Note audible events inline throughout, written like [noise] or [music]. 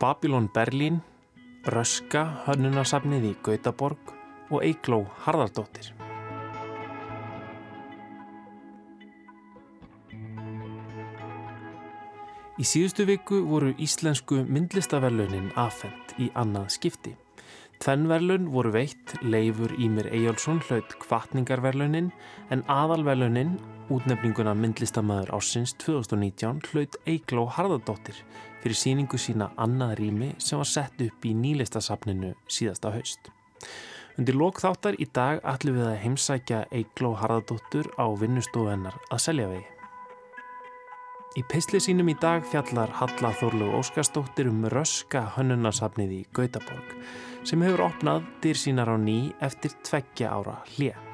Babylon Berlín, Röska hönnunasafnið í Gautaborg og Eigló Harðardóttir. Í síðustu viku voru íslensku myndlistaverlunin afhengt í annað skipti. Tvennverlun voru veitt Leifur Ímir Eyjálsson hlaut kvartningarverlunin en aðalverlunin, útnefninguna myndlistamæður ásins 2019, hlaut Eigló Harðardóttir fyrir síningu sína annað rými sem var sett upp í nýlistasafninu síðasta haust. Undir lokþáttar í dag ætlum við að heimsækja Eigló Harðardóttur á vinnustofu hennar að selja vegi. Í peisli sínum í dag fjallar Halla Þorlu Óskarsdóttir um röska hönnunarsafnið í Gautaborg sem hefur opnað dyr sínar á ný eftir tveggja ára hlið.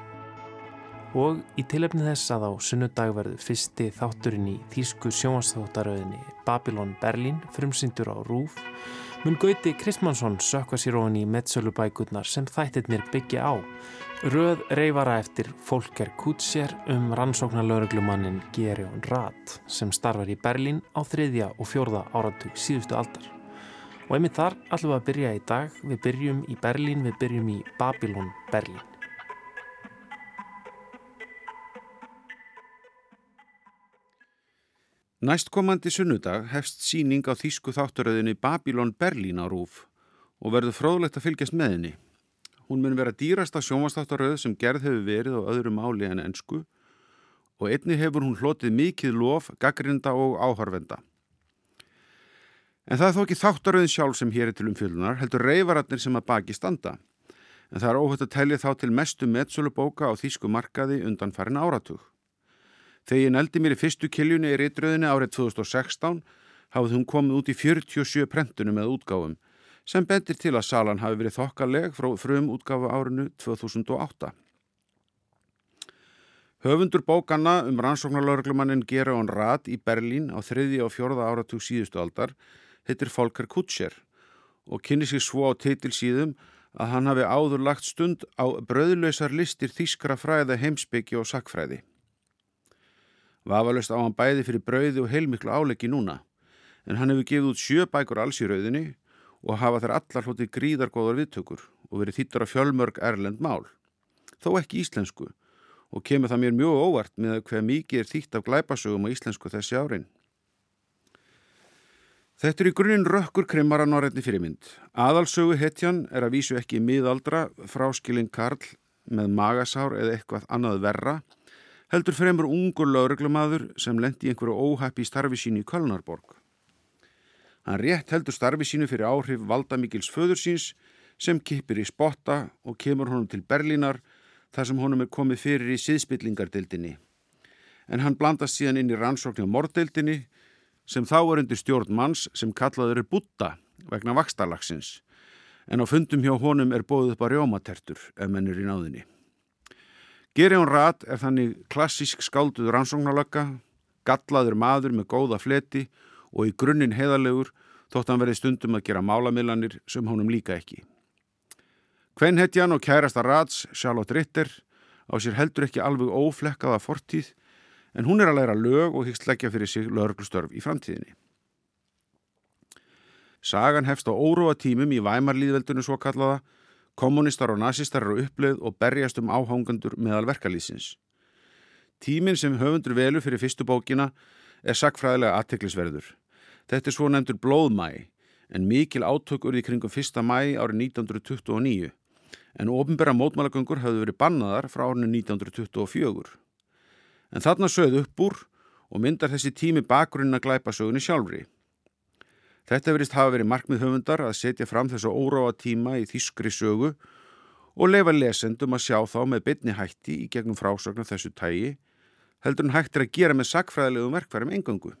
Og í tilefni þess að á sunnudag verður fyrsti þátturinn í Þýsku sjónastáttaröðinni Babylon Berlin frumsyndur á Rúf mun Gauti Kristmannsson sökva sér ofan í mettsölubækurnar sem þættirnir byggja á Röð reyfara eftir Folker Kutscher um rannsóknarlauruglumannin Gerjón Rath sem starfar í Berlín á þriðja og fjórða áratug síðustu aldar. Og einmitt þar ætlum við að byrja í dag. Við byrjum í Berlín, við byrjum í Babylon Berlín. Næstkomandi sunnudag hefst síning á þýsku þátturöðinni Babylon Berlín á Rúf og verður fróðlegt að fylgjast með henni. Hún mun vera dýrasta sjómanstáttaröð sem gerð hefur verið á öðru máli en ennsku og einni hefur hún hlotið mikið lof, gaggrinda og áharvenda. En það er þó ekki þáttaröðin sjálf sem hér er til umfjölunar, heldur reyfaratnir sem að baki standa. En það er óhætt að telja þá til mestu metsölubóka á þýsku markaði undan farin áratug. Þegar ég neldi mér í fyrstu kiljunni í reytröðinni árið 2016 hafði hún komið út í 47 prentunum með útgáfum sem bendir til að salan hafi verið þokkaleg frá frum útgafu árinu 2008. Höfundur bókanna um rannsóknarlaurglumannin Gerón Rath í Berlín á þriði og fjörða áratug síðustu aldar hittir Volker Kutscher og kynni sér svo á teitilsíðum að hann hafi áður lagt stund á bröðlausar listir þýskra fræða heimsbyggi og sakfræði. Vafalust á hann bæði fyrir brauði og heilmiklu áleggi núna, en hann hefur gefið út sjö bækur alls í rauðinni og hafa þær allar hlutið gríðargóðar viðtökur og verið þýttur af fjölmörg erlend mál. Þó ekki íslensku og kemur það mér mjög óvart með að hver mikið er þýtt af glæpasögum á íslensku þessi árin. Þetta er í grunninn rökkur krimmara norrætni fyrirmynd. Aðalsögu hetjan er að vísu ekki miðaldra fráskilin Karl með magasár eða eitthvað annað verra heldur fremur ungur lauruglumadur sem lendi einhverju óhæppi starfi sín í Kölnarborg. Hann rétt heldur starfi sínu fyrir áhrif valdamikils föður síns sem kipir í spotta og kemur honum til Berlínar þar sem honum er komið fyrir í síðspillingardildinni. En hann blandast síðan inn í rannsókn á mordeildinni sem þá er undir stjórn manns sem kallaður er búta vegna vakstalagsins. En á fundum hjá honum er bóðið upp á rjómatertur ef menn er í náðinni. Gerjón Rat er þannig klassísk skálduð rannsóknarlöka, gallaður maður með góða fleti og í grunninn heðalegur þótt hann verið stundum að gera málamillanir sem honum líka ekki. Kvenhetjan og kærasta Rats, Charlotte Ritter, á sér heldur ekki alveg óflekkaða fortíð en hún er að læra lög og hyggst leggja fyrir sig lögurstörf í framtíðinni. Sagan hefst á óróa tímum í væmarlýðveldunum svo kallaða, kommunistar og nazistar eru uppleið og berjast um áhangandur meðal verkalýsins. Tímin sem höfundur velu fyrir fyrstu bókina er sakfræðilega aðteklisverður. Þetta er svo nefndur blóðmæ en mikil átök urði kringum 1. mæ árið 1929 en ofinbæra mótmálagöngur hafði verið bannaðar frá árinu 1924. En þarna sögð upp úr og myndar þessi tími bakgrunn að glæpa sögunni sjálfri. Þetta verist hafa verið markmið höfundar að setja fram þessu óráa tíma í þýskri sögu og lefa lesendum að sjá þá með bytni hætti í gegnum frásögnu þessu tægi heldur hann hættir að gera með sakfræðilegum verkvarum engöngu.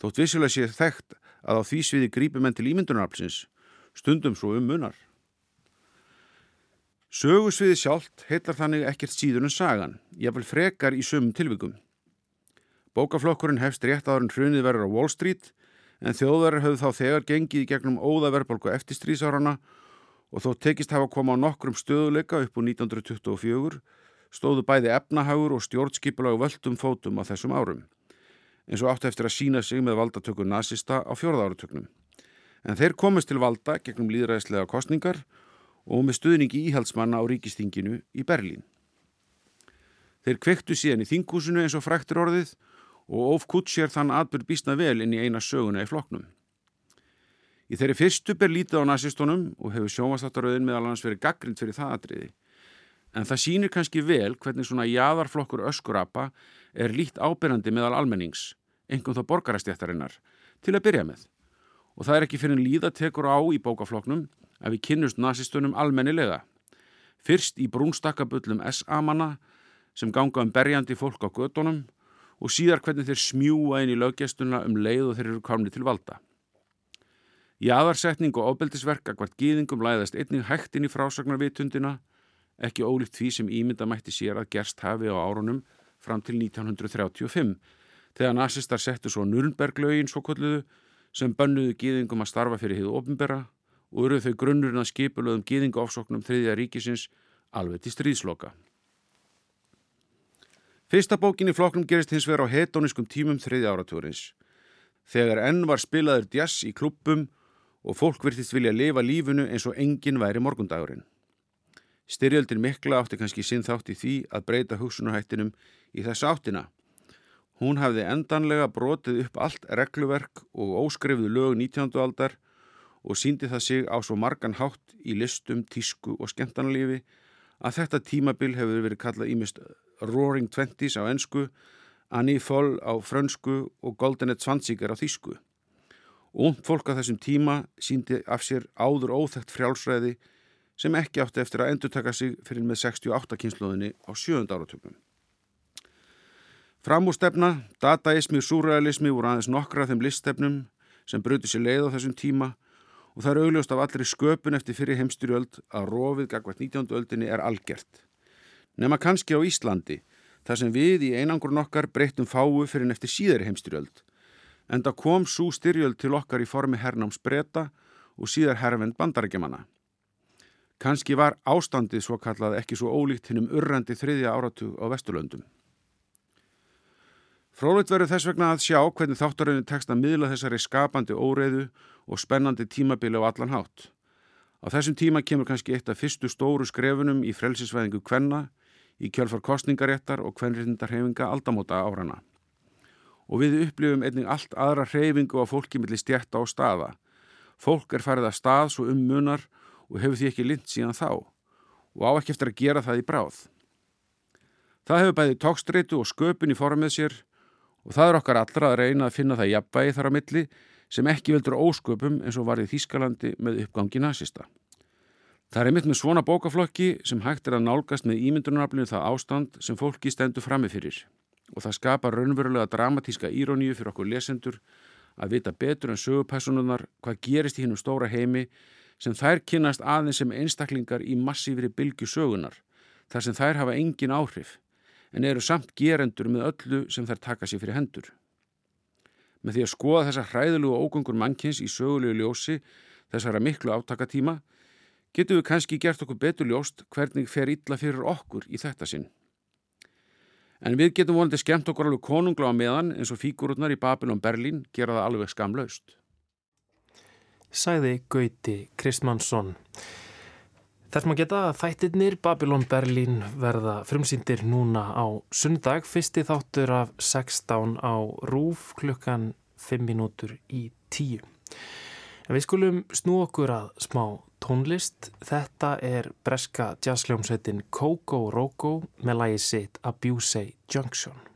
Þótt vissilega sé þekkt að á því sviði grípi menn til ímyndunaraflsins, stundum svo um munar. Sögusviði sjálft heitar þannig ekkert síður en sagan, jáfnvel frekar í sömum tilvikum. Bókaflokkurinn hefst rétt áður en hrunið verður á Wall Street, en þjóðverðar höfðu þá þegar gengið í gegnum óðaverbalgu eftir strísárana og þó tekist hafa koma á nokkrum stöðuleika upp úr 1924, stóðu bæði efnahagur og stjórnskipulag völdum fótum á þessum árum eins og átti eftir að sína sig með valdatöku nazista á fjórða áratöknum. En þeir komist til valda gegnum líðræðslega kostningar og með stuðningi íhaldsmanna á ríkistinginu í Berlín. Þeir kvektu síðan í þingúsinu eins og fræktur orðið og ofkutt sér þann atbyrð bísna vel inn í eina söguna í floknum. Í þeirri fyrstu ber lítið á nazistónum og hefur sjómasáttaröðin meðal annars verið gaggrind fyrir það atriði. En það sýnir kannski vel hvernig svona jáðarflokkur öskurapa er lít ábyrjandi meðal almennings, engum þá borgarastjættarinnar, til að byrja með. Og það er ekki fyrir en líða tekur á í bókafloknum að við kynnust nazistunum almennilega. Fyrst í brúnstakkabullum S-amanna sem ganga um berjandi fólk á gödunum og síðar hvernig þeir smjúa inn í löggestuna um leið og þeir eru komni til valda. Í aðarsetning og ofbeldisverk að hvert gýðingum læðast einnig hægt inn í frásagnarvitundina, ekki ólíkt því sem ímyndamætti sér að gerst hafi á árunum fram til 1935, þegar nazistar settu svo Nürnberglögin svo kolluðu sem bönnuðu gýðingum að starfa fyrir hið ofinbera og eruð þau grunnurinn að skipulöðum gýðingaofsóknum þriðja ríkisins alveg til stríðsloka. Fyrsta bókin í flokknum gerist hins vegar á hetóniskum tímum þriði áratúrins. Þegar enn var spilaður djass í klubbum og fólk virtist vilja lifa lífunu eins og enginn væri morgundagurinn. Styrjöldin mikla átti kannski sinn þátt í því að breyta hugsunarhættinum í þessa áttina. Hún hafði endanlega brotið upp allt regluverk og óskrifðu lög 19. aldar og síndi það sig á svo margan hátt í listum, tísku og skemmtanalífi að þetta tímabil hefur verið kallað ímest Roaring Twenties á ennsku, Annie Foll á frönsku og Goldenet Svansíkar á þýsku. Og fólk á þessum tíma síndi af sér áður óþægt frjálsræði sem ekki átti eftir að endur taka sig fyrir með 68 kynsluðinni á sjöund áratöfnum. Framúrstefna, dataismi og surrealismi voru aðeins nokkra af þeim liststefnum sem bruti sér leið á þessum tíma og það er augljóst af allri sköpun eftir fyrir heimstyrjöld að rofið gagvært 19. öldinni er algjert nema kannski á Íslandi, þar sem við í einangrun okkar breyttum fáu fyrir neftir síðari heimstyrjöld, en það kom svo styrjöld til okkar í formi hernáms breyta og síðar herrvend bandarækjumanna. Kannski var ástandið svo kallað ekki svo ólíkt hinnum urrandi þriðja áratug á Vesturlöndum. Frólitt verður þess vegna að sjá hvernig þáttaröðinu tekst að miðla þessari skapandi óreiðu og spennandi tímabili á allan hátt. Á þessum tíma kemur kannski eitt af fyrstu stóru skrefunum í frelsisvæðingu kvenna í kjölfar kostningaréttar og kvenriðndarhefinga aldamóta árana. Og við upplifum einnig allt aðra hreyfingu á fólki millir stjætta og staða. Fólk er farið að stað svo um munar og hefur því ekki lind síðan þá og á ekki eftir að gera það í bráð. Það hefur bæði tókstreitu og sköpun í formið sér og það er okkar allra að reyna að finna það jafnvægi þar á milli sem ekki veldur ósköpum eins og var í Þískalandi með uppgangi nazista. Það er einmitt með svona bókaflokki sem hægt er að nálgast með ímyndunaraflinu það ástand sem fólki stendur framifyrir og það skapar raunverulega dramatíska íróníu fyrir okkur lesendur að vita betur en sögupersonunar hvað gerist í hennum stóra heimi sem þær kynast aðeins sem einstaklingar í massífri bylgu sögunar þar sem þær hafa engin áhrif en eru samt gerendur með öllu sem þær taka sér fyrir hendur. Með því að skoða þessa hræðilegu ógöngur mannkins í sögulegu ljósi þessara miklu átakatíma getum við kannski gert okkur betur ljóst hvernig fer illa fyrir okkur í þetta sinn. En við getum vonandi skemmt okkur alveg konungla á meðan eins og fígururnar í Babylon Berlin gera það alveg skamlaust. Sæði Gauti Kristmannsson. Þess maður geta að þættirnir Babylon Berlin verða frumsýndir núna á sundag, fyrsti þáttur af 16 á rúf klukkan 5 minútur í 10. En við skulum snú okkur að smá tónlist. Þetta er breska jazzljómsveitin Coco Roco með lægi sitt Abuse Junction.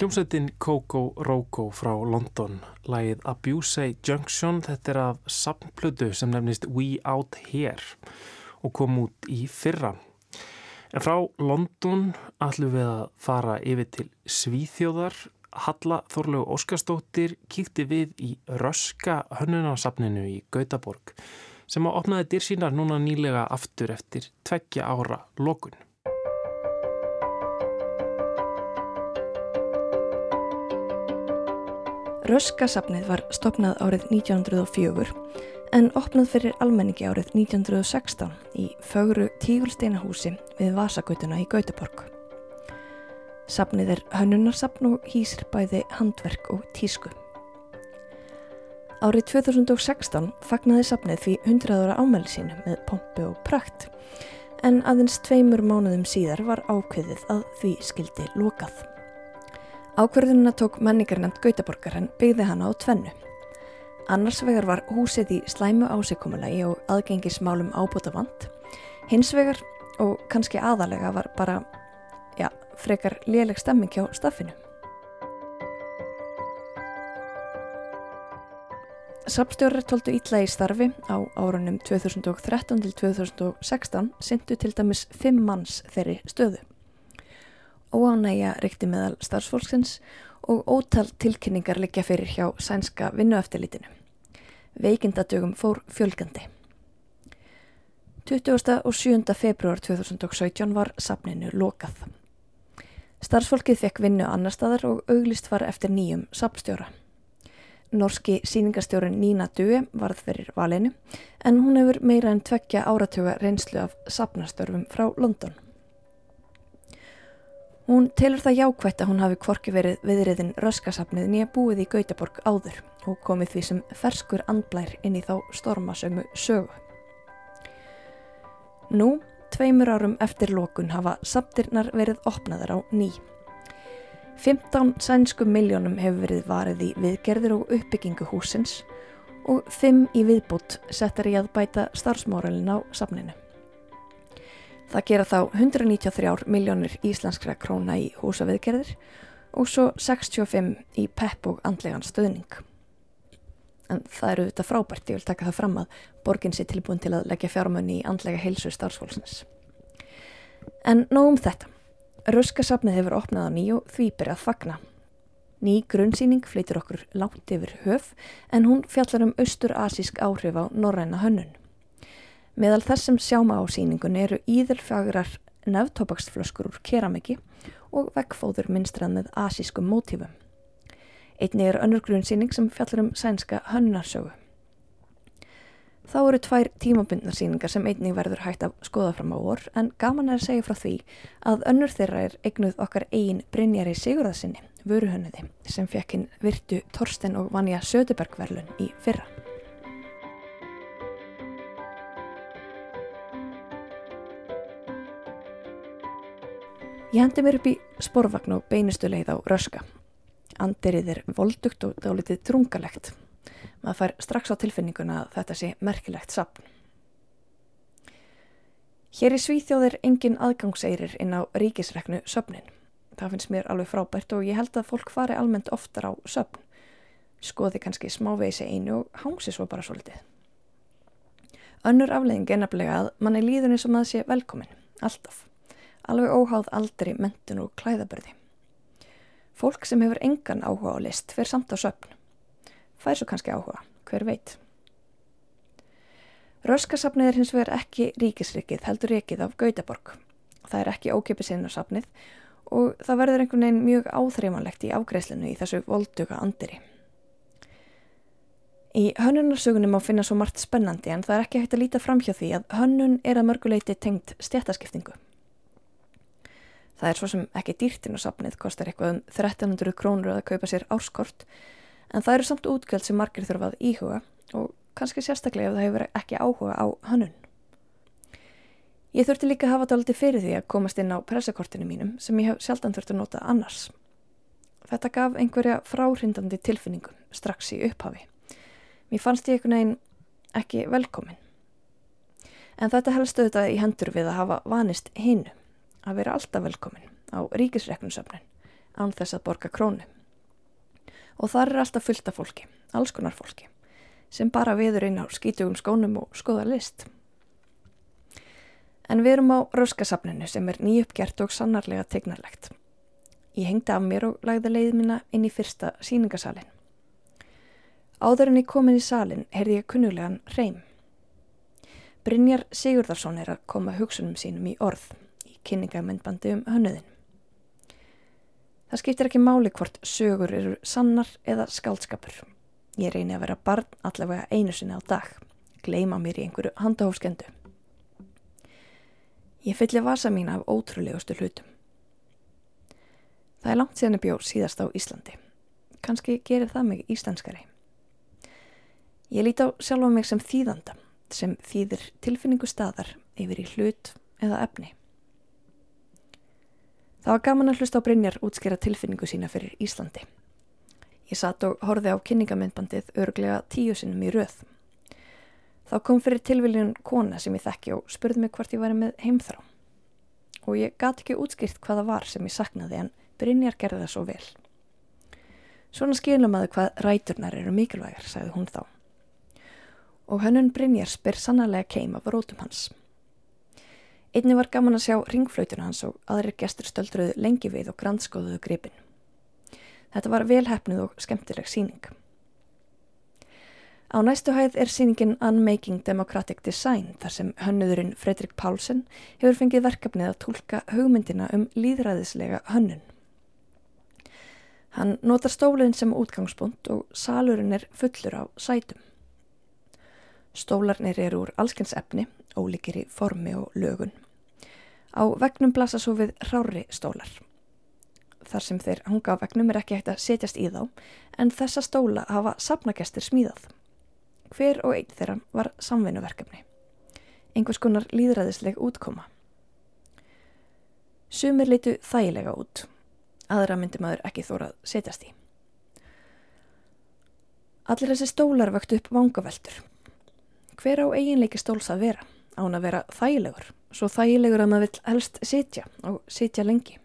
Hljómsveitin Coco Roco frá London, lægið Abuse Junction, þetta er af samplödu sem nefnist We Out Here og kom út í fyrra. En frá London ætlum við að fara yfir til Svíþjóðar. Halla Þorlegu Óskarstóttir kíkti við í Röska hönnunarsafninu í Gautaborg sem á opnaði dyr sínar núna nýlega aftur eftir tveggja ára lokun. Röskasafnið var stopnað árið 1904 en opnað fyrir almenningi árið 1916 í fögru tígulsteinahúsi við Vasagutuna í Gautaborg. Safnið er hönnunarsafn og hýsir bæði handverk og tísku. Árið 2016 fagnaði safnið því 100 ára ámæli sínu með pompu og prakt en aðeins tveimur mánuðum síðar var ákveðið að því skildi lokað. Ákverðununa tók menningarnefnd Gautaborgar en byggði hana á tvennu. Annars vegar var húsið í slæmu ásikomulagi og aðgengismálum ábúta vant. Hins vegar, og kannski aðalega, var bara, já, frekar léleg stemming hjá staffinu. Sapstjórar tóltu ítla í starfi á árunum 2013 til 2016 syndu til dæmis fimm manns þeirri stöðu óánægja reykti meðal starfsfólksins og ótal tilkynningar liggja fyrir hjá sænska vinnueftilitinu. Veikindadögum fór fjölgandi. 20. og 7. februar 2017 var sapninu lokað. Starfsfólkið fekk vinnu annar staðar og auglist var eftir nýjum sapstjóra. Norski síningastjórin Nína Due varð fyrir valinu en hún hefur meira en tvekja áratöga reynslu af sapnastörfum frá London. Hún telur það jákvætt að hún hafi kvorki verið viðriðin röskasafnið nýja búið í Gautaborg áður og komið því sem ferskur andblær inn í þá stormasömu sögu. Nú, tveimur árum eftir lókun hafa saptirnar verið opnaðar á ný. 15 sænsku miljónum hefur verið varið í viðgerðir og uppbyggingu húsins og 5 í viðbútt settar í að bæta starfsmóralin á safninu. Það gera þá 193 miljónir íslenskra króna í húsaviðgerðir og svo 65 í pepp og andlegan stöðning. En það eru þetta frábært, ég vil taka það fram að borginn sé tilbúin til að leggja fjármunni í andlega heilsu starfsfólksins. En nóg um þetta. Röskasafnið hefur opnað á nýju því byrjað fagna. Ný grunnsýning fleitur okkur látt yfir höf en hún fjallar um austur-asísk áhrif á norræna hönnun. Meðal þess sem sjáma á síningunni eru íðelfagrar nefntobaksflöskur úr keramiki og veggfóður minnstrað með asískum mótífum. Einni er önnur grunnsýning sem fjallar um sænska hönnarsögu. Þá eru tvær tímabundnarsýningar sem einnig verður hægt að skoða fram á vor en gaman er að segja frá því að önnur þeirra er eignuð okkar eigin Brynjari Sigurðarsinni, vöruhönniði, sem fekk hinn virtu Torsten og Vanja Södebergverlun í fyrra. Ég hendi mér upp í sporvagn og beinustu leið á röska. Anderið er voldugt og dálitið trungalegt. Maður fær strax á tilfinninguna að þetta sé merkilegt sapn. Hér í Svíþjóð er engin aðgangseirir inn á ríkisreknu söpnin. Það finnst mér alveg frábært og ég held að fólk fari almennt oftar á söpn. Skoði kannski smávegisi einu og hangsi svo bara svolítið. Önnur afleðing er nefnilega að mann er líðunni sem að sé velkomin, alltaf alveg óháð aldri, mentun og klæðaburði. Fólk sem hefur engan áhuga á list fer samt á söpn. Fær svo kannski áhuga, hver veit. Röskasafnið er hins vegar ekki ríkisrikið heldur rekið af Gautaborg. Það er ekki ókipið sinn á safnið og það verður einhvern veginn mjög áþreifanlegt í afgreiðslinu í þessu volduga andiri. Í hönnunarsögunum má finna svo margt spennandi en það er ekki hægt að líta fram hjá því að hönnun er að mörguleiti tengt stjættaskiptingu. Það er svo sem ekki sapnið, kostar eitthvað um 1300 krónur að kaupa sér áskort, en það eru samt útgjöld sem margir þurfað íhuga og kannski sérstaklega ef það hefur ekki áhuga á hannun. Ég þurfti líka að hafa aldrei fyrir því að komast inn á pressakortinu mínum sem ég hef sjaldan þurfti að nota annars. Þetta gaf einhverja fráhrindandi tilfinningum strax í upphafi. Mér fannst ég einhvern veginn ekki velkomin. En þetta helstu þetta í hendur við að hafa vanist hinnu, að vera alltaf velkomin á ríkisreknusöfnin án þess að borga krónu. Og þar er alltaf fullt af fólki, alls konar fólki sem bara viður inn á skítugum skónum og skoða list. En við erum á rauskasafninu sem er nýjuppgert og sannarlega tegnarlegt. Ég hengdi af mér og lagði leið mína inn í fyrsta síningasalinn. Áður en ég komin í salin heyrði ég kunnulegan reym. Brynjar Sigurðarsson er að koma hugsunum sínum í orð í kynningamennbandi um hönnuðin. Það skiptir ekki máli hvort sögur eru sannar eða skaldskapur. Ég reyni að vera barn allavega einu sinni á dag. Gleima mér í einhverju handahófskendu. Ég fylli vasa mín af ótrúlegustu hlutum. Það er langt síðan ég bjó síðast á Íslandi. Kanski gerir það mig íslenskari. Ég líti á sjálfa mig sem þýðanda, sem þýðir tilfinningu staðar yfir í hlut eða efni. Það var gaman að hlusta á Brynjar útskjera tilfinningu sína fyrir Íslandi. Ég satt og horfi á kynningamindbandið örglega tíu sinnum í röð. Þá kom fyrir tilviljun kona sem ég þekki og spurði mig hvort ég væri með heimþrá. Og ég gati ekki útskýrt hvaða var sem ég saknaði en Brynjar gerði það svo vel. Svona skilum aðu hvað ræturnar eru mikilvægar, sagði hún þá. Og hönnun Brynjar spyr sannarlega keim af rótum hans. Einni var gaman að sjá ringflöytuna hans og aðrir gestur stöldruðu lengi við og grannskóðuðu gripin. Þetta var velhæfnuð og skemmtileg síning. Á næstu hæð er síningin Unmaking Democratic Design þar sem hönnuðurinn Fredrik Pálsson hefur fengið verkefnið að tólka hugmyndina um líðræðislega hönnun. Hann notar stólinn sem útgangspunkt og salurinn er fullur á sætum. Stólarnir eru úr allskens efni, ólíkir í formi og lögun. Á vegnum blasa svo við rári stólar þar sem þeir hunga á vegnum er ekki hægt að setjast í þá en þessa stóla hafa sapnagestir smíðað. Hver og einn þeirra var samvinnuverkefni. Einhvers konar líðræðisleg útkoma. Sumir litu þægilega út. Aðra myndi maður ekki þórað setjast í. Allir þessi stólar vöktu upp vangaveltur. Hver á eiginleiki stóls að vera? Án að vera þægilegur. Svo þægilegur að maður vill helst setja og setja lengi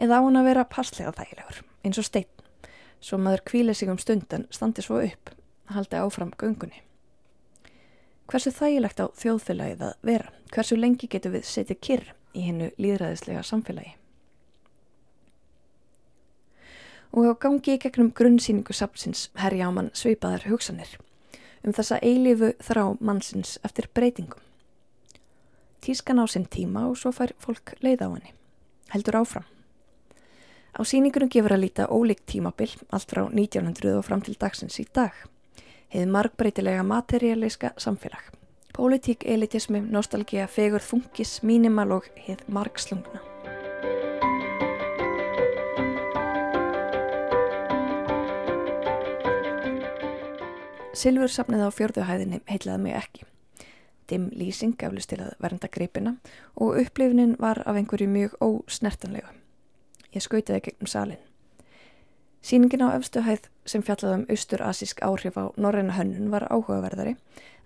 eða á hann að vera passlega þægilegur, eins og stein, svo maður kvíli sig um stundan standi svo upp, haldi áfram göngunni. Hversu þægilegt á þjóðfélagið að vera, hversu lengi getur við setið kyrr í hennu líðræðislega samfélagi? Og á gangi í gegnum grunnsýningu sapsins herja á mann sveipaðar hugsanir um þessa eilifu þrá mannsins eftir breytingum. Tískan á sinn tíma og svo fær fólk leið á henni. Heldur áfram. Á síningunum gefur að líta ólíkt tímabil allt frá 1900 og fram til dagsins í dag. Hefð margbreytilega materialiska samfélag. Pólitík, elitismi, nostalgía, fegur, þungis, mínimal og hefð margslungna. Silfursafnið á fjörðuhæðinni heitlaði mig ekki. Dimm lýsing gaflust til að vernda greipina og upplifunin var af einhverju mjög ósnertanlegu. Ég skautiði gegnum salin. Sýningin á öfstuhæð sem fjallaði um austur-asísk áhrif á norræna hönnun var áhugaverðari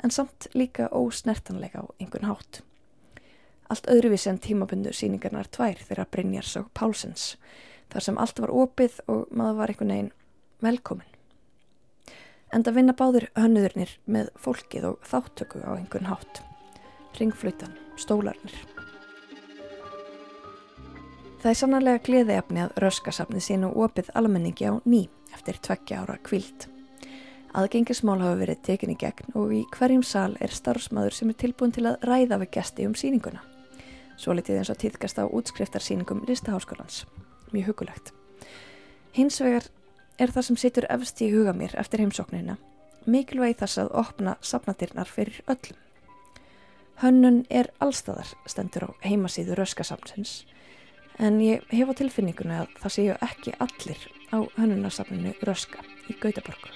en samt líka ósnertanleika á einhvern hátt. Allt öðruvísi en tímabundu sýningarnar tvær þeirra Brynjars og Pálsens þar sem allt var opið og maður var einhvern veginn velkomin. En það vinna báðir hönnuðurnir með fólkið og þáttöku á einhvern hátt. Ringflutan, stólarnir. Það er sannarlega gleðiðafni að röskasafni sín og opið almenningi á ný eftir tveggja ára kvild. Aðgengismál hafa verið tekinni gegn og í hverjum sal er starfsmæður sem er tilbúin til að ræða við gesti um síninguna. Svo litið eins og týðkast á útskriftarsíningum listaháskólans. Mjög hugulegt. Hins vegar er það sem situr efst í huga mér eftir heimsóknina mikilvægi þess að opna safnadirnar fyrir öllum. Hönnun er allstæðar stendur á heimasíðu röskasafnsins En ég hef á tilfinninguna að það séu ekki allir á hönnunarsafninu Röska í Gautaborgu.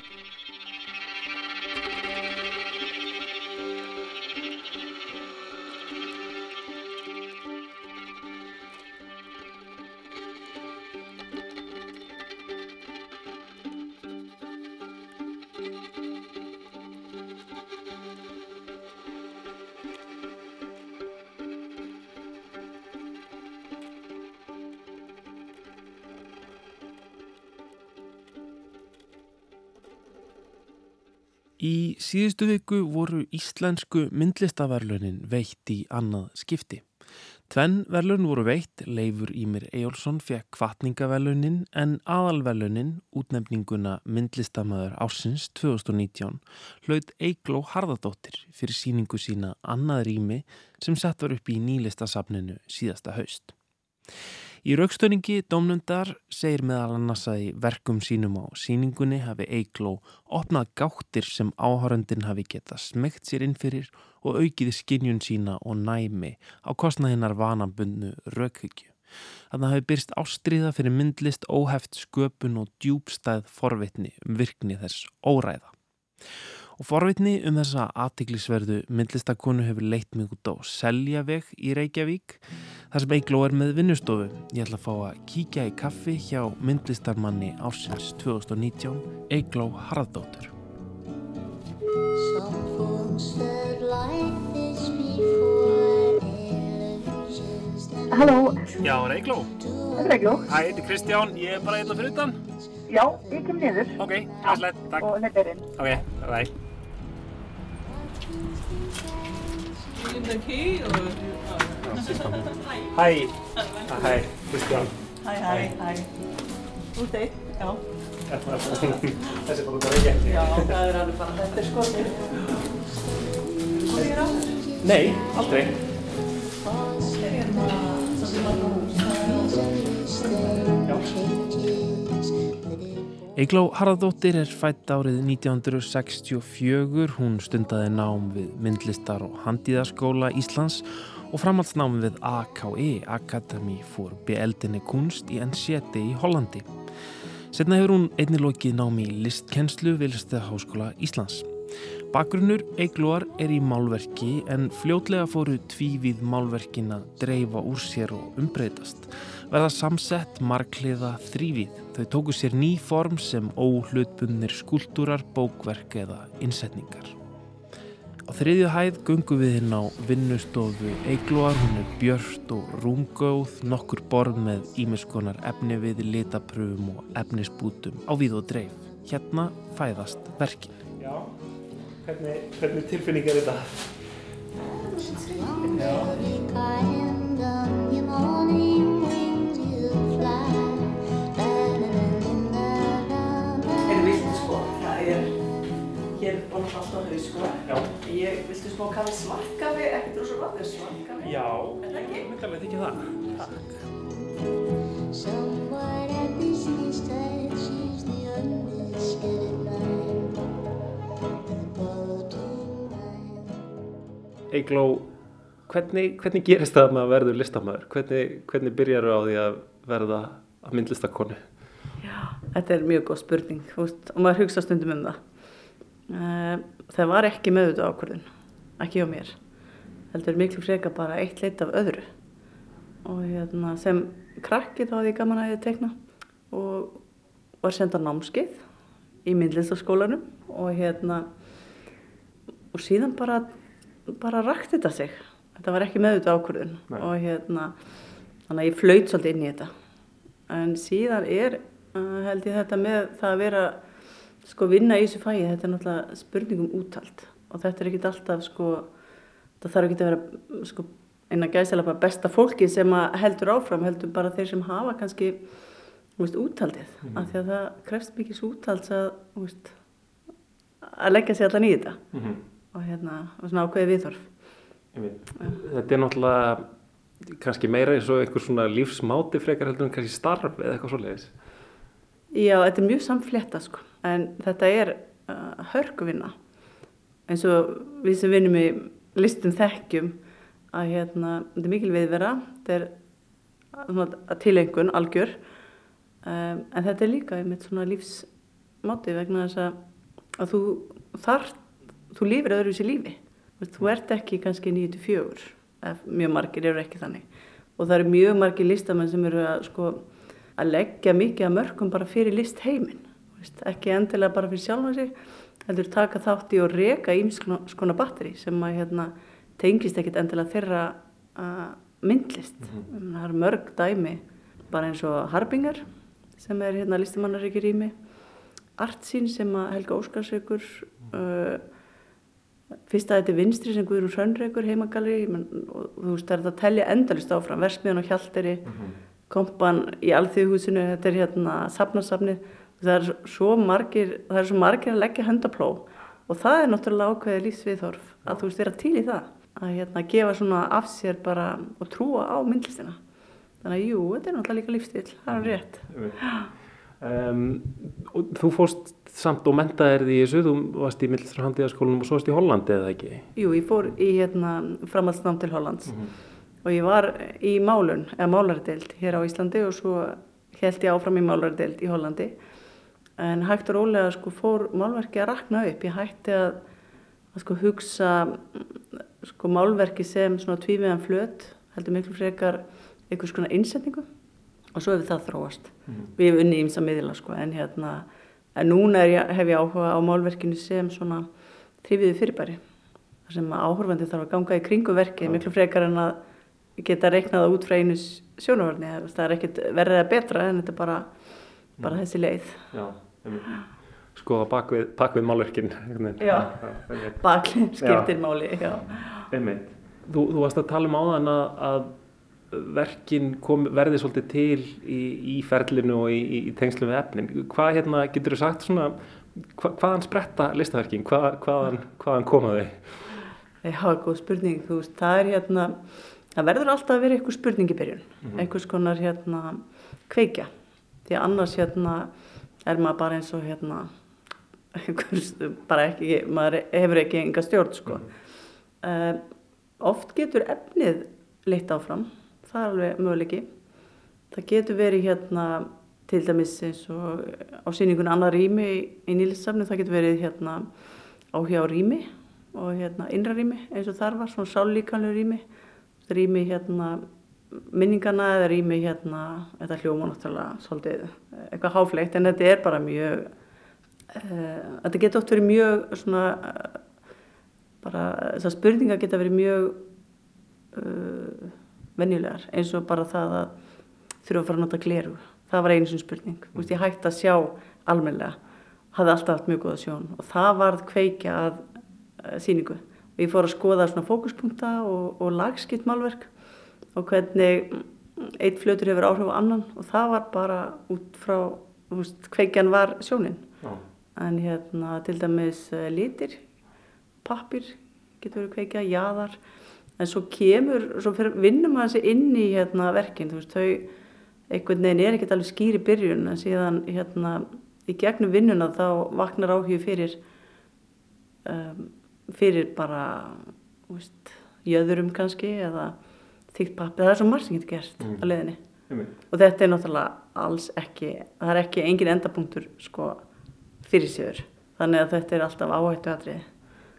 Síðustu viku voru íslensku myndlistaverlunin veitt í annað skipti. Tvenn verlun voru veitt, Leifur Ímir Ejólfsson fekk kvartningaverlunin en aðalverlunin, útnefninguna myndlistamöður ásins 2019, hlaut Eigló Harðardóttir fyrir síningu sína annað rými sem sett var upp í nýlistasafninu síðasta haust. Í raukstöningi domnundar segir meðal annars að í verkum sínum á síningunni hafi Eigló opnað gáttir sem áhöröndin hafi getað smegt sér inn fyrir og aukiði skinnjun sína og næmi á kostnaðinnar vanabundnu raukhyggju. Að hafi byrst ástriða fyrir myndlist, óheft, sköpun og djúbstæð forvitni um virkni þess óræða. Og forvitni um þessa aðtiklisverðu myndlistakonu hefur leitt mig út á Seljaveg í Reykjavík þar sem Eigló er með vinnustofu. Ég ætla að fá að kíkja í kaffi hjá myndlistarmanni ásins 2019, Eigló Harðdóttur. Halló, Já, Eigló. þetta er Egló. Hæ, þetta er Kristján. Ég er bara einna fyrir utan. Já, ég kem niður Ok, aðslega, takk. og þetta er inn. Ok, bye. In the key or Hæ, hæ, Kristján. Hæ, hæ, hæ. Út eitt, já. Þessi er bara út að reykja. Já, það er alveg bara, þetta er skotið. Hvað er það? Nei, aldrei. Er hérna svolítið marga hús? Eigló Harðardóttir er fætt árið 1964. Hún stundaði nám við myndlistar og handíðaskóla Íslands og framhaldsnám við AKE, Academy for Beeldinni Kunst í Enséti í Hollandi. Setna hefur hún einnig lokið námi í listkenslu við Listaháskóla Íslands. Bakgrunnur Eiglóar er í málverki en fljótlega fóru tvívíð málverkin að dreifa úr sér og umbreytast. Verða samsett, markliða, þrývíð. Þau tóku sér ný form sem óhlutbundnir skúltúrar, bókverk eða innsetningar. Á þriðju hæð gungum við hinn á vinnustofu Eiglóar, hún er björst og rúmgóð, nokkur borð með ímiskonar efni við litapröfum og efnisbútum á við og dreif. Hérna fæðast verkin. Já, hvernig, hvernig tilfinning er þetta? Er hér er bara allt á haus sko. Já. Ég, viltu smá kaffi smakkafi, ekkert rosa gott, er smakkafi? Já, Er það ekki? mikilvægt ekki það. Line. Eigló, hvernig, hvernig gerist það að maður verður listamæður? Hvernig, hvernig byrjar á því að verða að myndlistakonu? Þetta er mjög góð spurning þú veist, og maður hugsa stundum um það. Uh, það var ekki meðut ákvörðun, ekki hjá mér. Heldur miklu freka bara eitt leitt af öðru. Og hérna, sem krakki þá hafði ég gaman að ég tekna og var senda námskeið í myndlistaskólanum og hérna og síðan bara, bara rakti þetta sig. Þetta var ekki meðut ákvörðun Nei. og hérna þannig að ég flaut svolítið inn í þetta. En síðan er uh, held ég þetta með það að vera sko vinna í þessu fæi, þetta er náttúrulega spurningum úthald. Og þetta er ekkit alltaf sko, það þarf ekki að vera sko eina gæðslega bara besta fólki sem að heldur áfram, heldur bara þeir sem hafa kannski, veist, úthaldið. Af því að það krefst mikið svo úthalds að, veist, að leggja sér allan í þetta. Mm -hmm. og hérna, og svona ákveði viðhorf. Þetta er náttúrulega kannski meira eins og einhver svona lífsmáti frekar heldur en kannski starf eða eitthvað svoleiðis. Já, þetta er mjög samflétta sko, en þetta er uh, hörkuvinna. Eins og við sem vinnum í listum þekkjum að hérna, þetta er mikil viðvera, þetta er að tilengun algjör. Um, en þetta er líka einmitt svona lífsmáti vegna þess að, að þú þar, þú lífir öðruvísi lífi. Þú ert ekki kannski 94 ef mjög margir eru ekki þannig. Og það eru mjög margir listamenn sem eru að sko að leggja mikið að mörgum bara fyrir list heiminn veist, ekki endilega bara fyrir sjálfa sig heldur taka þátt í og reka ímskona skona batteri sem að hérna, tengist ekkit endilega þeirra myndlist. Mm það eru mörg dæmi bara eins og Harbingar sem er hérna listamannaríki rými Artsín sem að Helga Óskarsveikur uh, fyrst að þetta er vinstri sem Guðrún Hrönnreikur heimagalri og þú veist það er að telja endalist áfram Versmiðan og Hjalteri kompan í alþjóðhúsinu þetta er hérna safnarsafnið það er svo margir það er svo margir að leggja höndapló og það er náttúrulega ákveðið lífsviðhorf að þú veist vera til í það að hérna gefa svona af sér bara og trúa á myndlistina. Þannig að jú, þetta er náttúrulega líka lífstil það er rétt. Um, þú fórst samt og mentaðir því í þessu, þú varst í Millistra Handíðaskólanum og svo varst í Hollandi eða ekki? Jú, ég fór í hérna framhaldsnám til Hollands og ég var í málun, eða málardeild hér á Íslandi og svo held ég áfram í málardeild í Hollandi en hægt og rólega sko fór málverki að rakna upp, ég hætti að, að sko hugsa sko málverki sem tvímiðan flöt, heldur miklu frekar einhvers konar innsetningu. Og svo hefur það þróast. Við hefum unni ímsa miðla sko en hérna en núna ég, hef ég áhuga á málverkinu sem svona þrýfiði fyrirbæri. Þar sem áhorfandi þarf að ganga í kringu verkið miklu frekar en að geta reiknað það út frá einu sjónavörni það er ekkert verðið að betra en þetta er bara, bara þessi leið. Já, skoða bakvið, bakvið málverkin Já, [laughs] baklinn skiptir máli. Þú, þú varst að tala um áðan að, að verkin kom, verði svolítið til í, í ferlinu og í, í, tengslu við efnin. Hvað hérna, getur þú sagt svona, hva, hvaðan spretta listaverkin? Hvað, hvaðan, hvaðan koma þau? Já, góð spurning, þú veist, það er hérna, það verður alltaf að vera einhver spurning í byrjun, einhvers konar hérna kveikja, því annars hérna er maður bara eins og hérna, bara ekki, maður hefur ekki enga stjórn, sko. Uh, oft getur efnið leitt áfram, það er alveg möguleiki. Það getur verið hérna til dæmis eins og á síningun annar rými í, nýlissafni, það getur verið hérna áhuga á rými og hérna innra rými eins og þar var, svona sállíkanlega rými, rými hérna minningana eða rými hérna, þetta hljóma náttúrulega svolítið eitthvað háflegt en þetta er bara mjög, uh, þetta getur oft verið mjög svona, uh, bara þessar spurningar geta verið mjög uh, venjulegar eins og bara það að þurfa að fara að nota gleru það var einu sem spurning, mm. Vist, ég hætti að sjá almenlega, hafði alltaf haft mjög góða sjón og það varð kveikja að síningu og ég fór að skoða svona fókuspunkta og, og lagskipt málverk og hvernig eitt flötur hefur áhrif á annan. Og það var bara út frá kveikjan var sjónin. Já. en hérna til dæmis uh, litir pappir getur verið kveikja, jaðar. En svo kemur, svo vinnum maður sig inn í hérna, verkin, þú veist, þau einhvern veginn er ekkert alveg skýri byrjun en síðan hérna í gegnum vinnuna þá vaknar áhugju fyrir um, fyrir bara jöðurum kannski eða þýtt pappi, það er svo margt sem getur gerst Mm. á leiðinni Einmitt. og þetta er náttúrulega alls ekki það er ekki engin endapunktur sko fyrir sér þannig að þetta er alltaf áhættu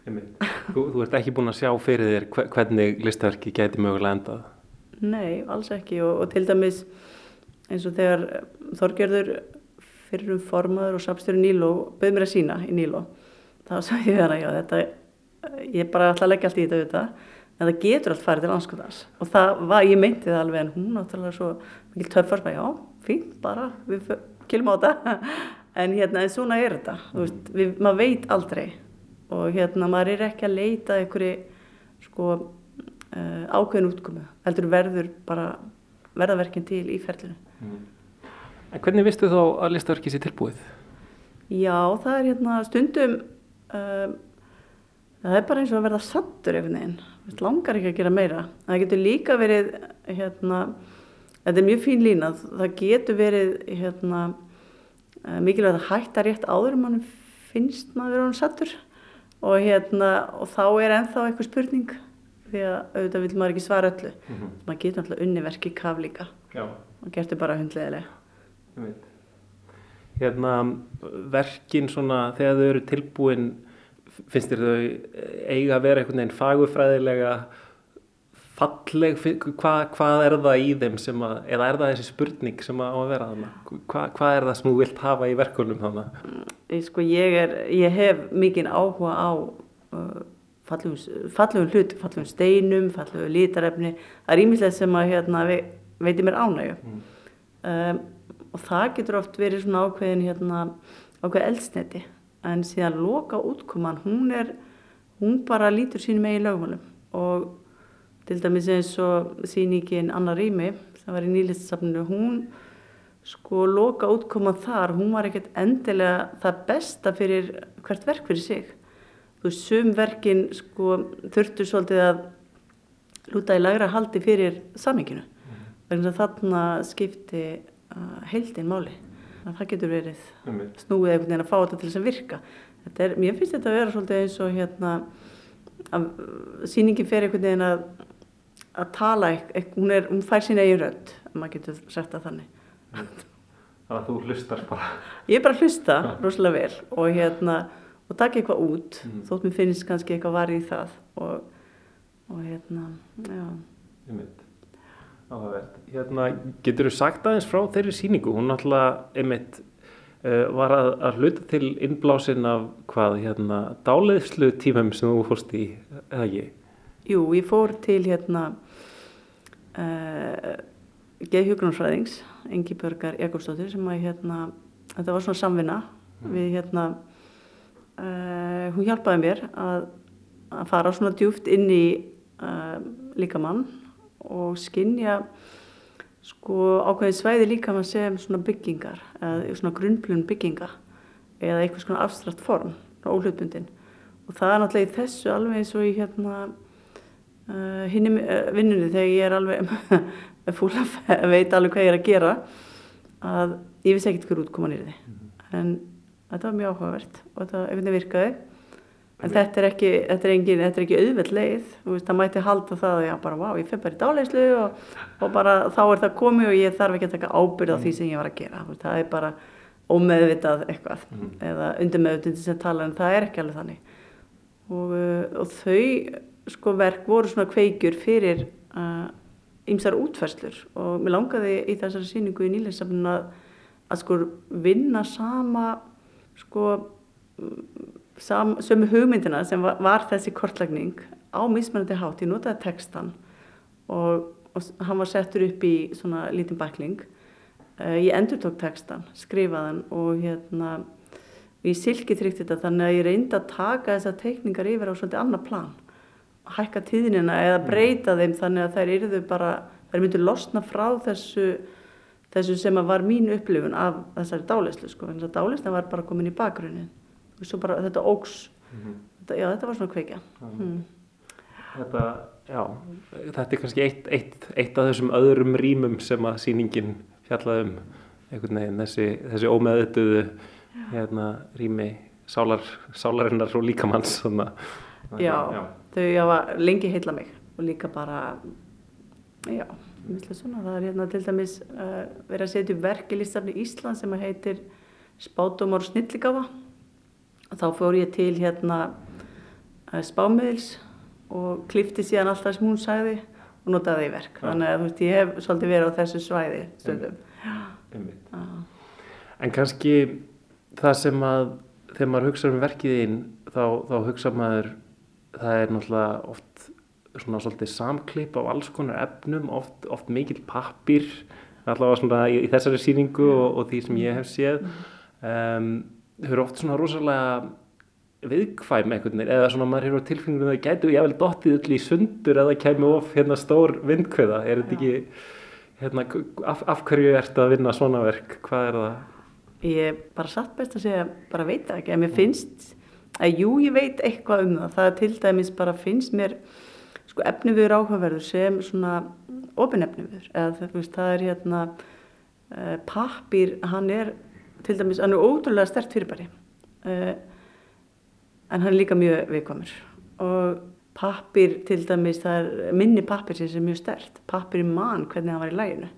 Einmitt. Þú, þú ert ekki búin að sjá fyrir þér hve- hvernig listaverki gæti mögulega endað. Nei, alls ekki og, og til dæmis eins og þegar Þorgerður fyrir um formaður og samstjóri Níló bauð mér að sína í Níló þá sagði ég hana, já þetta ég bara ætla að leggja allt í þetta auðvitað en það getur allt farið til anskotans og það var, ég meinti það alveg en hún náttúrulega svo mikil töffar bara, já, fínt bara, við kýlum á þetta. [laughs] En hérna, en svona er þetta þú veist, við, maður veit aldrei. Og hérna, maður er ekki að leita einhverju sko uh, ákveðin útkomu, heldur verður bara verðaverkin til í ferlinu. En hvernig vistu þá að listaverki sé tilbúið? Já, það er hérna stundum um, það er bara eins og að verða sattur einhvern veginn, Veist, langar ekki að gera meira. Það getur líka verið hérna, þetta er mjög fín lína. Það getur verið hérna, uh, mikilvægt að hætta rétt áður en mann finnst maður vera hann sattur og, hérna, og þá er ennþá eitthvað spurning því að auðvitað vil maður ekki svara öllu. Maður getur alltaf unni verki kaf líka. Já, og gertu bara hundleðilega ég veit. Hérna, verkin svona, þegar þau eru tilbúin, finnst þér þau eiga að vera einhvern veginn fagurfræðilega falleg, hvað, hvað er það í þeim sem að, eða er það þessi spurning sem að á að vera þarna? Hva, hvað er það sem þú vilt hafa í verkunum þarna? Ég, sko, ég, er, ég hef mikinn áhuga á uh, fallegum, fallegum hlut, fallegum steinum, fallegum lítarefni. Það er ímislega sem að hérna, ve, veitir mér ánægju. Um, og það getur oft verið svona ákveðin hérna, ákveð eldsneti. En síðan loka útkoman, hún er, hún bara lítur sínum megin lögmálum. Og til dæmis eins og sýningin Anna Rými, sem var í nýlistsafninu, hún sko loka útkoma þar, hún var ekkert endilega það besta fyrir hvert verk fyrir sig. Þú veist, sum verkin sko þurftu svolítið að lúta í lagra haldi fyrir saminginu. Vegna þess að þarna skipti uh, heildin máli. Að það getur verið snúið einhvern veginn að fá þetta til þess að virka. Er, mér finnst þetta að vera svolítið eins og hérna að sýningin fer einhvern veginn að, að tala, ekk, hún, er, hún fær sín eigin rödd, ef maður getur sagt það þannig. Þannig að þú hlustar bara. Ég er bara að hlusta rosalega vel og hérna og taka eitthvað út þótt mér finnst kannski eitthvað var í það og, og hérna, já. Einmitt. Áhugavert. Hérna, getur þú sagt aðeins frá þeirri sýningu? Hún náttúrulega, einmitt, uh, var að, að hluta til innblásin af hvað, hérna, dáleiðslu tímum sem þú fórst í, eða ekki? Jú, ég fór til hérna uh, geðhjúgrunarfræðings, Engi Börgar Jakobsdóttir sem að hérna, þetta var svona samvinna við hérna, uh, hún hjálpaði mér að, að fara svona djúft inn í líkamann og skinja sko ákveðin svæði líkamann sem svona byggingar eða svona grunnplun bygginga eða eitthvað svona abstrakt form, óhlutbundin. Og það er náttúrulega í þessu alveg eins og í hérna uh, hinni uh, vinnunni þegar ég er alveg [laughs] fúl að veit alveg hvað ég er að gera að ég vissi ekkert hver útkoman er þið en þetta var mjög áhugavert og þetta virkaði en þetta er ekki, þetta er engin, þetta er ekki auðveld leið. Þú veist, það mætti halda það að já, bara, vá, ég fyrir bara í dáleyslu og, og bara þá er það komið og ég þarf ekki að taka ábyrð á því sem ég var að gera. Þú veist, það er bara ómeðvitað eitthvað eða undirmeðvitað sem tala en það er ekki alveg þannig. Og, uh, og þau sko verk voru svona kveikjur fyrir uh, ýmsar útferslur og mér langaði í þessari sýningu í nýleysafnun að, að sko vinna sama sko sömu hugmyndina sem var, var þessi kortlagning á mismunandi hátt, ég notaði textan og, og hann var settur upp í svona lítinn bækling. Uh, ég endur tók textan, skrifaðan og hérna ég silki tryggt þetta þannig að ég reyndi að taka þessar teikningar yfir á svolítið annar plan. Hækka tíðnina eða breyta þeim þannig að þær yrðu bara þær myndu losna frá þessu þessu sem að var mín upplifun af þessari dálislu sko, en þess að dálisna var bara komin í svo bara þetta ógs þetta, já þetta var svona kveikja. Mm. Þetta, já, þetta er kannski eitt, eitt, eitt af þessum öðrum rýmum sem að sýningin fjallaði um. Einhvern veginn, þessi, þessi ómeðutuðu hérna, rými sálar, sálarinnar og líkamanns svona. já, þau hafa lengi heilla mig og líka bara já, svona það er hérna til dæmis uh, verið að setja upp verk í listafni Ísland sem að heitir snilligáfa og þá fór ég til hérna uh, spámiðils og klifti síðan allt það sem hún sagði og notaði í verk. Þannig að þú veist, ég hef svolítið verið á þessu svæði stundum. Einmitt. Já. En kannski það sem að þegar maður hugsa um verkið þín þá, þá hugsa maður það er náttúrulega oft svona svolítið samklipp á alls konar efnum, oft, oft mikill pappir allavega svona í, í þessari sýningu og, og því sem ég hef séð um, þau eru oft svona rosalega viðkvæm veginn eða svona maður hefur á tilfenginu að það gætu ég vel dottið öll í sundur eða kemur of hérna stór vindkveða er þetta ekki hérna, af, af hverju ertu að vinna svona verk hvað er það? Ég bara satt best að segja, bara veit það ekki, en mér finnst að jú, ég veit eitthvað um það. Það er til dæmis bara finnst mér sko efniviður áhugaverður sem svona opin efniviður. Eða það, veist, það er hérna uh, pappir, hann er til dæmis, hann er ótrúlega stert fyrirbæri. Uh, en hann er líka mjög viðkomur. Og pappir til dæmis, er minni pappir sem er mjög stert, pappir í mann hvernig hann var í læginu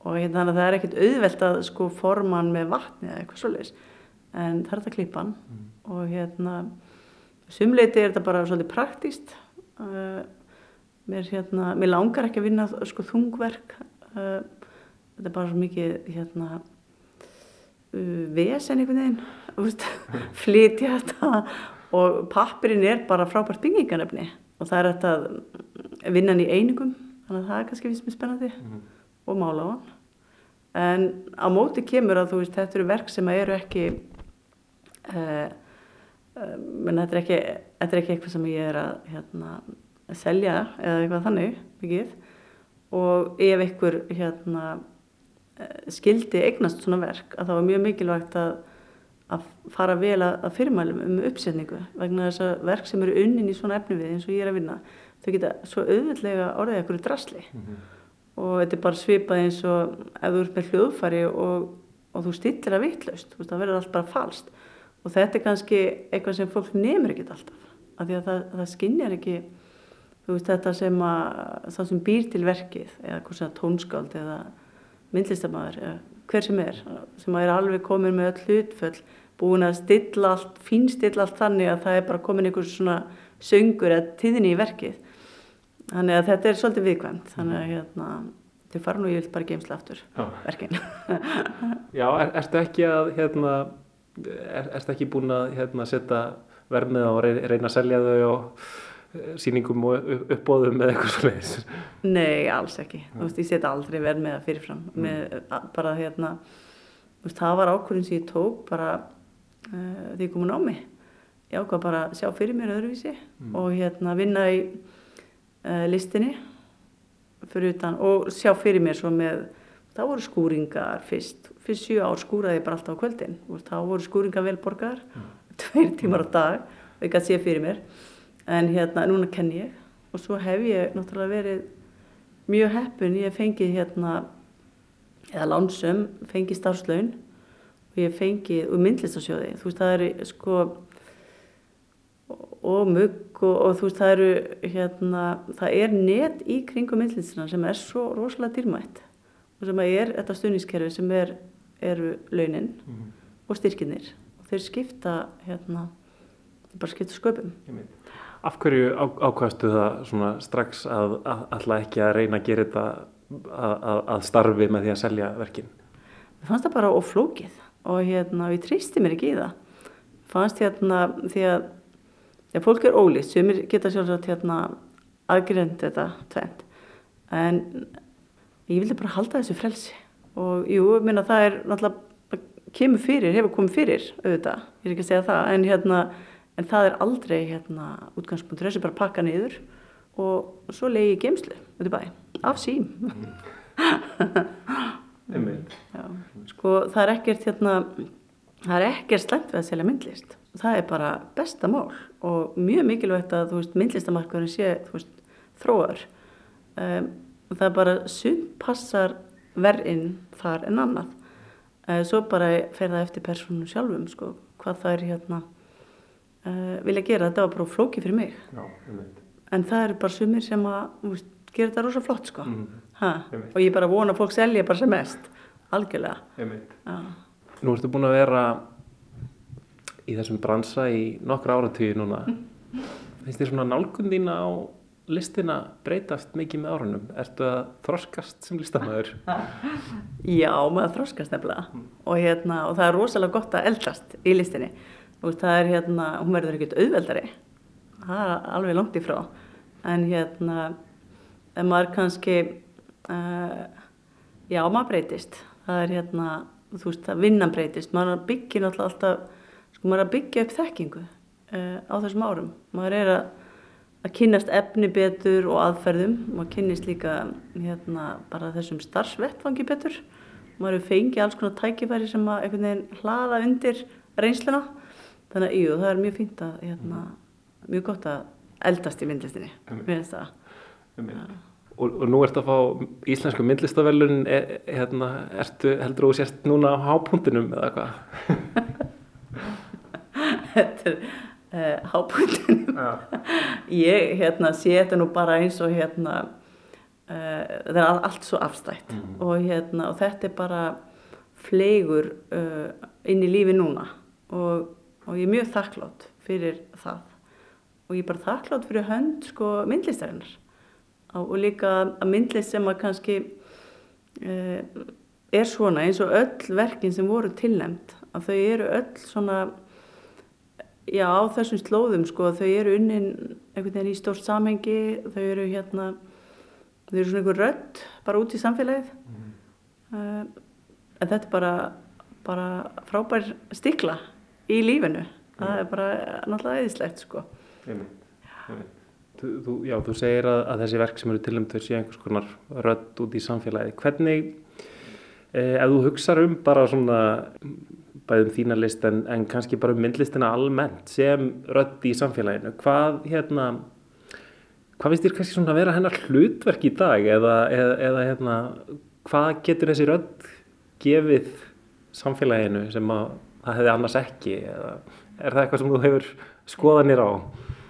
og hérna, þannig að það er ekkert auðvelt að sko forma hann með vatni eða eitthvað svoleiðis. En það er þetta klippa hann. Og hérna sumleiti er þetta bara svolítið praktíst uh, mér, hérna, mér langar ekki að vinna sko þungverk. Uh, þetta er bara svo mikið hérna vesen einhvern veginn veist, flytja þetta og pappirinn er bara frábært bygginganefni og það er þetta að vinna hann í einingum þannig að það er kannski vissum spennandi og mála á hann. En á móti kemur að þú veist þetta eru verk sem eru ekki uh, uh, menn þetta er ekki þetta er ekki eitthvað sem ég er að hérna, selja eða eitthvað þannig mikið. Og ef einhver hérna skildi eignast svona verk að það var mjög mikilvægt að, að fara vel að, að fyrirmælum um uppsetningu vegna þess að verk sem eru unnin í svona efni við eins og ég er að vinna þau geta svo auðvitlega orðið ekkur drasli. Og þetta er bara svipað eins og ef þú ert með hljóðfæri og, og þú stillir það vitlaust það verður allt bara falskt. Og þetta er kannski eitthvað sem fólk nefnir ekkert alltaf af því að það, það skinnjar ekki þú veist þetta sem að það sem býr til verkið eða tónskáld eða myndlistamæður hver sem er sem er alveg komin með öll hlutföll búin að stilla allt, fínstilla allt þannig að það er bara komin einhvers svona söngur eða tíðinni í verkið. Þannig að þetta er svolítið viðkvæmt þannig að hérna þau fara nú ég vil bara geimsla aftur Já. verkin. [laughs] Já, er, ertu ekki að hérna, er, ertu ekki búin að hérna, setja vermið og reyna að selja þau og eh, sýningum og upp- uppboðum eða eitthvað svo leiðis Nei, alls ekki. Þú veist, ég set aldrei verð með það fyrirfram. Með, a- bara hérna, þú veist, það var ákvörðin sem ég tók bara uh, því ég kom að námi. Ég ákvað bara að sjá fyrir mér öðruvísi og hérna vinna í uh, listinni fyrir utan og sjá fyrir mér svo með, það voru skúringar fyrst. Fyrst sjö ár skúraði ég bara alltaf á kvöldin. Veist, þá voru skúringar vel borgar, tveir tímar á dag og ég gæti sé fyrir mér. En hérna, núna kenn ég. Og svo hef ég náttúrulega verið mjög heppun, ég fengið hérna eða lánsum, fengið starfslaun. Og ég fengið og myndlistasjóði, þú veist það eru sko og mugg og, og þú veist það eru hérna, það er net í kringum myndlistina sem er svo rosalega dýrmætt. Og sem er þetta stuðningskerfi sem er, eru launin og styrkinir og þeir skipta hérna, bara skipta sköpum Af hverju á, ákvæðstu það svona strax að, alltaf ekki að reyna að gera þetta að, að, að starfi með því að selja verkin? Mér fannst það bara oflókið og hérna, ég treysti mér ekki í það. Fannst hérna, því að ja, fólk er ólíkt, sem geta sjálfsagt hérna aðgrind þetta tvent. En ég vildi bara halda þessu frelsi og jú, ég minna það er náttúrulega, kemur fyrir, hefur komið fyrir auðvitað, ég er ekki að segja það, en hérna, en það er aldrei hérna útgangspunktur, þessi bara pakka niður og svo leiði ég geimslu, þetta bæ, af sím. [laughs] Sko það er ekkert hérna, það er ekkert slæmt við að selja myndlist. Það er bara besta mál og mjög mikilvægt að veist myndlistamarkaðurinn sé veist þróar. Um, það er bara sund passar verð inn þar en annað. Uh, svo bara fer það eftir persónum sjálfum sko, hvað það er hérna uh, vilja gera. Þetta var bara flóki fyrir mig. Já. En það eru bara sumir sem að þú veist, gera þetta rosa flott sko. Ha? Einmitt. Og ég bara vona að fólk selja bara sem mest. Algjörlega. Nú ertu búin að vera í þessum bransa í nokkra áratíði núna. Finnst þér svona nálgun þína á listina breytast mikið með árunum? Ertu að þroskast sem listamæður? [laughs] Já, maður þroskast nefnilega og, hérna, og það er rosalega gott að eldast í listinni. Veist, það er hérna, hún verður ekkert auðveldari, það er alveg langt í frá. En hérna, ef maður kannski, uh, já, maður breytist. Það er hérna, þú veist, að vinnan breytist. Maður að byggja náttúrulega alltaf, sko, maður er að byggja upp þekkingu uh, á þessum árum. Maður er að, að kynnast efni betur og aðferðum. Maður kynnist líka hérna, bara þessum starfsvettfangi betur. Maður hefur fengið alls konar tækifæri sem að hlaða undir reynsluna. Þannig að jú, það er mjög fínt að, hérna, mjög gott að eldast í myndlistinni. Það. Og, og nú ertu að fá íslensku myndlistavelun, e, e, hérna, ertu, heldur þú sérst núna á hápuntinum eða hvað? Þetta er uh, hábúndin ég hérna sé þetta nú bara eins og hérna uh, það er all- allt svo afstætt. Og hérna og þetta er bara fleigur uh, inn í lífi núna. Og, og ég er mjög þakklátt fyrir það. Og ég er bara þakklátt fyrir hönd sko myndlistarinnar. Og, líka að myndlist sem að kannski uh, er svona eins og öll verkin sem voru tilnæmt að þau eru öll svona já, á þessum slóðum sko, þau eru unnin einhvern veginn í stórt samhengi, þau eru hérna, þau eru svona einhver rödd bara út í samfélagið. Uh, en þetta er bara, bara frábær stikla í lífinu. Það er bara náttúrulega eðislegt sko. Þú, þú, já, þú segir að, að þessi verk sem eru tilnæmt þau séu einhvers konar rödd út í samfélagi. Hvernig, eh, ef þú hugsar um bara svona bæðum þína list en, en kannski bara um myndlistina almennt sem rödd í samfélaginu, hvað hérna, hvað finnst þér kannski svona að vera hennar hlutverk í dag eða, eða, eða hérna, hvað getur þessi rödd gefið samfélaginu sem að það hefði annars ekki eða er það eitthvað sem þú hefur skoðanir á?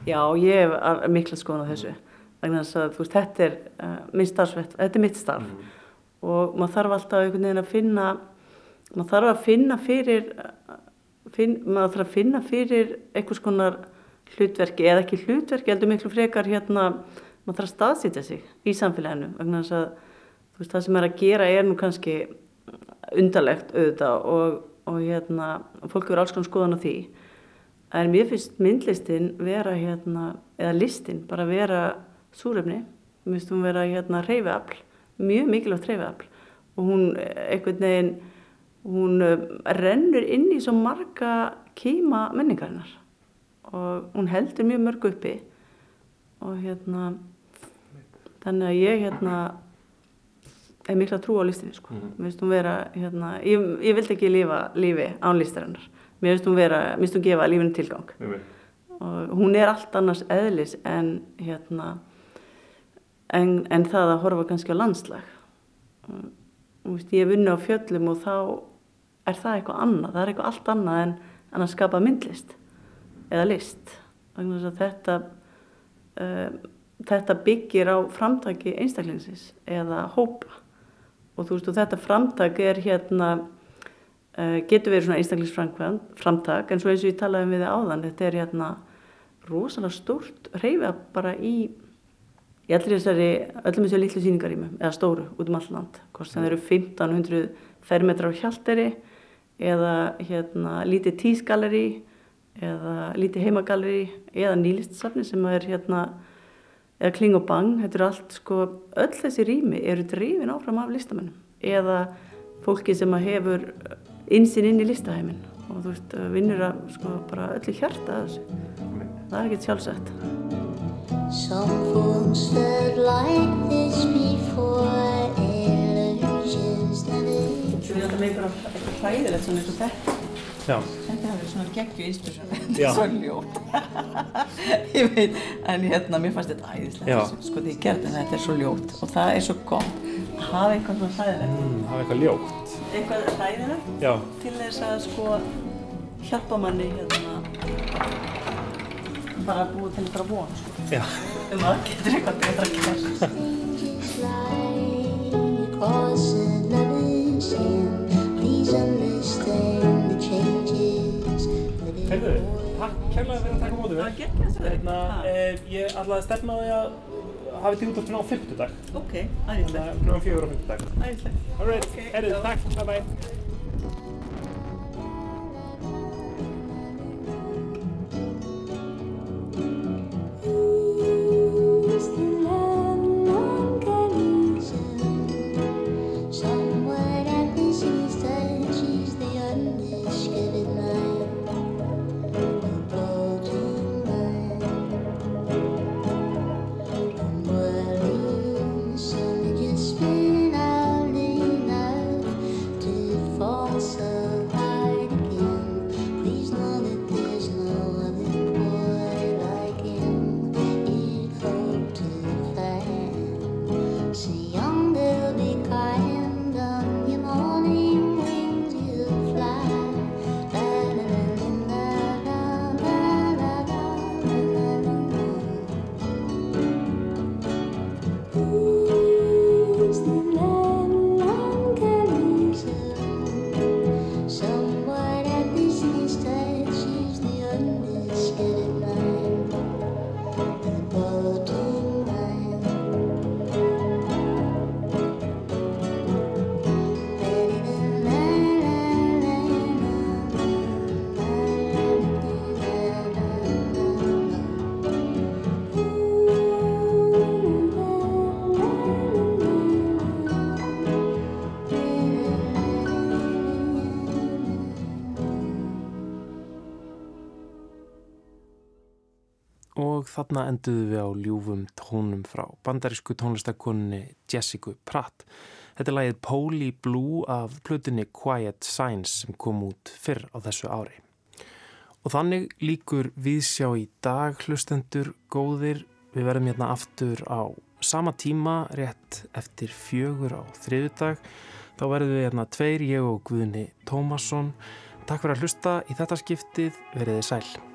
Já, ég hef mikla skoðan á þessu. Vegna þess að þú veist, þetta er uh, minn starfsvett, þetta er mitt starf og maður þarf alltaf einhvern veginn að finna, maður þarf að finna fyrir, finn, maður þarf að finna fyrir einhvers konar hlutverki eða ekki hlutverki, heldur miklu frekar hérna, maður þarf að staðsýtja sig í samfélaginu. Vegna þess að þú veist, það sem er að gera er nú kannski undarlegt auðvitað og, og hérna, fólk eru alls konar skoðan á því. En mér finnst myndlistin vera hérna, eða listin bara vera súrefni, mér finnst hún vera hérna reyfiafl, mjög mikilvægt reyfiafl og hún einhvern veginn, hún eh, rennur inn í svo marga kýma menningarinnar. Og hún heldur mjög mörg uppi. Og hérna, þannig að ég hérna er mikla trú á listinni sko. Mér finnst hún vera, hérna, ég, ég vildi ekki lifa lífi án listarinnar. Mér finnst hún vera, mér finnst hún gefa lífinu tilgang. Og hún er allt annars eðlis en, hérna, en, en það að horfa kannski á landslag. Og, veist, ég hef vunni á fjöllum og þá er það eitthvað annað. Það er eitthvað allt annað en, en að skapa myndlist eða list. Þetta, uh, þetta byggir á framtaki einstaklingsins eða hópa og þú veist og þetta framtak er hérna uh, getur verið svona einstaklingsframtak en svo eins og ég talaði um við þið áðan þetta er hérna rosalega stórt reyfa bara í í allir þessari, öllum þessu litlu sýningarýmum eða stóru út um all land. Hvort sem þeir eru 1500 fermetrar á hjalderi eða hérna lítið tísgalleri eða lítið heimagalleri eða nýlistsafni sem er hérna eða kling og bang, þetta er allt sko, öll þessi rými eru drifin áfram af listamennum eða fólki sem að hefur insinn inn í listaheimin og þú veist, vinnur að sko bara öllu hjarta að þessu. Það er ekkert felt like it Við erum með eitthvað, eitthvað hræðilegt svona eins og þetta Já, Þetta hefur verið svona geggju inspiration Þetta er svo ljótt [laughs] Ég veit, en hérna, mér fannst þetta æðislega Já. Sko því ég gerði en þetta er svo ljótt Og það er svo gott að hafa eitthvað svona hræðilegt mm, er eitthvað ljótt. Eitthvað hræðilegt Já, til þess að sko hjálpa manni hérna bara búið til eitthvað von sko. já. um að getur eitthvað betra að gera Heyrðu, takk kærlega fyrir að taka mótið Það mér. gekk þessu Hérna, eh, ég ætlaði að stefna á því að hafið þið útvarpinu á fimmtudag. Ok, Þannig æðislegt, að klukkan fjögur á fimmtudag. æðislegt Alright, Ok, heyrðu, takk, bye bye. Þarna enduðu við á ljúfum tónum frá bandarísku tónlistakonunni Jessica Pratt. Þetta er lagið Poli Blue af plutinni Quiet Signs sem kom út fyrr á þessu ári. Og þannig líkur viðsjá í dag hlustendur góðir. Við verðum hérna aftur á sama tíma rétt eftir fjögur á þriðudag. Þá verðum við hérna tveir, ég og Guðni Tómasson. Takk fyrir að hlusta í þetta skiptið, veriði sæl.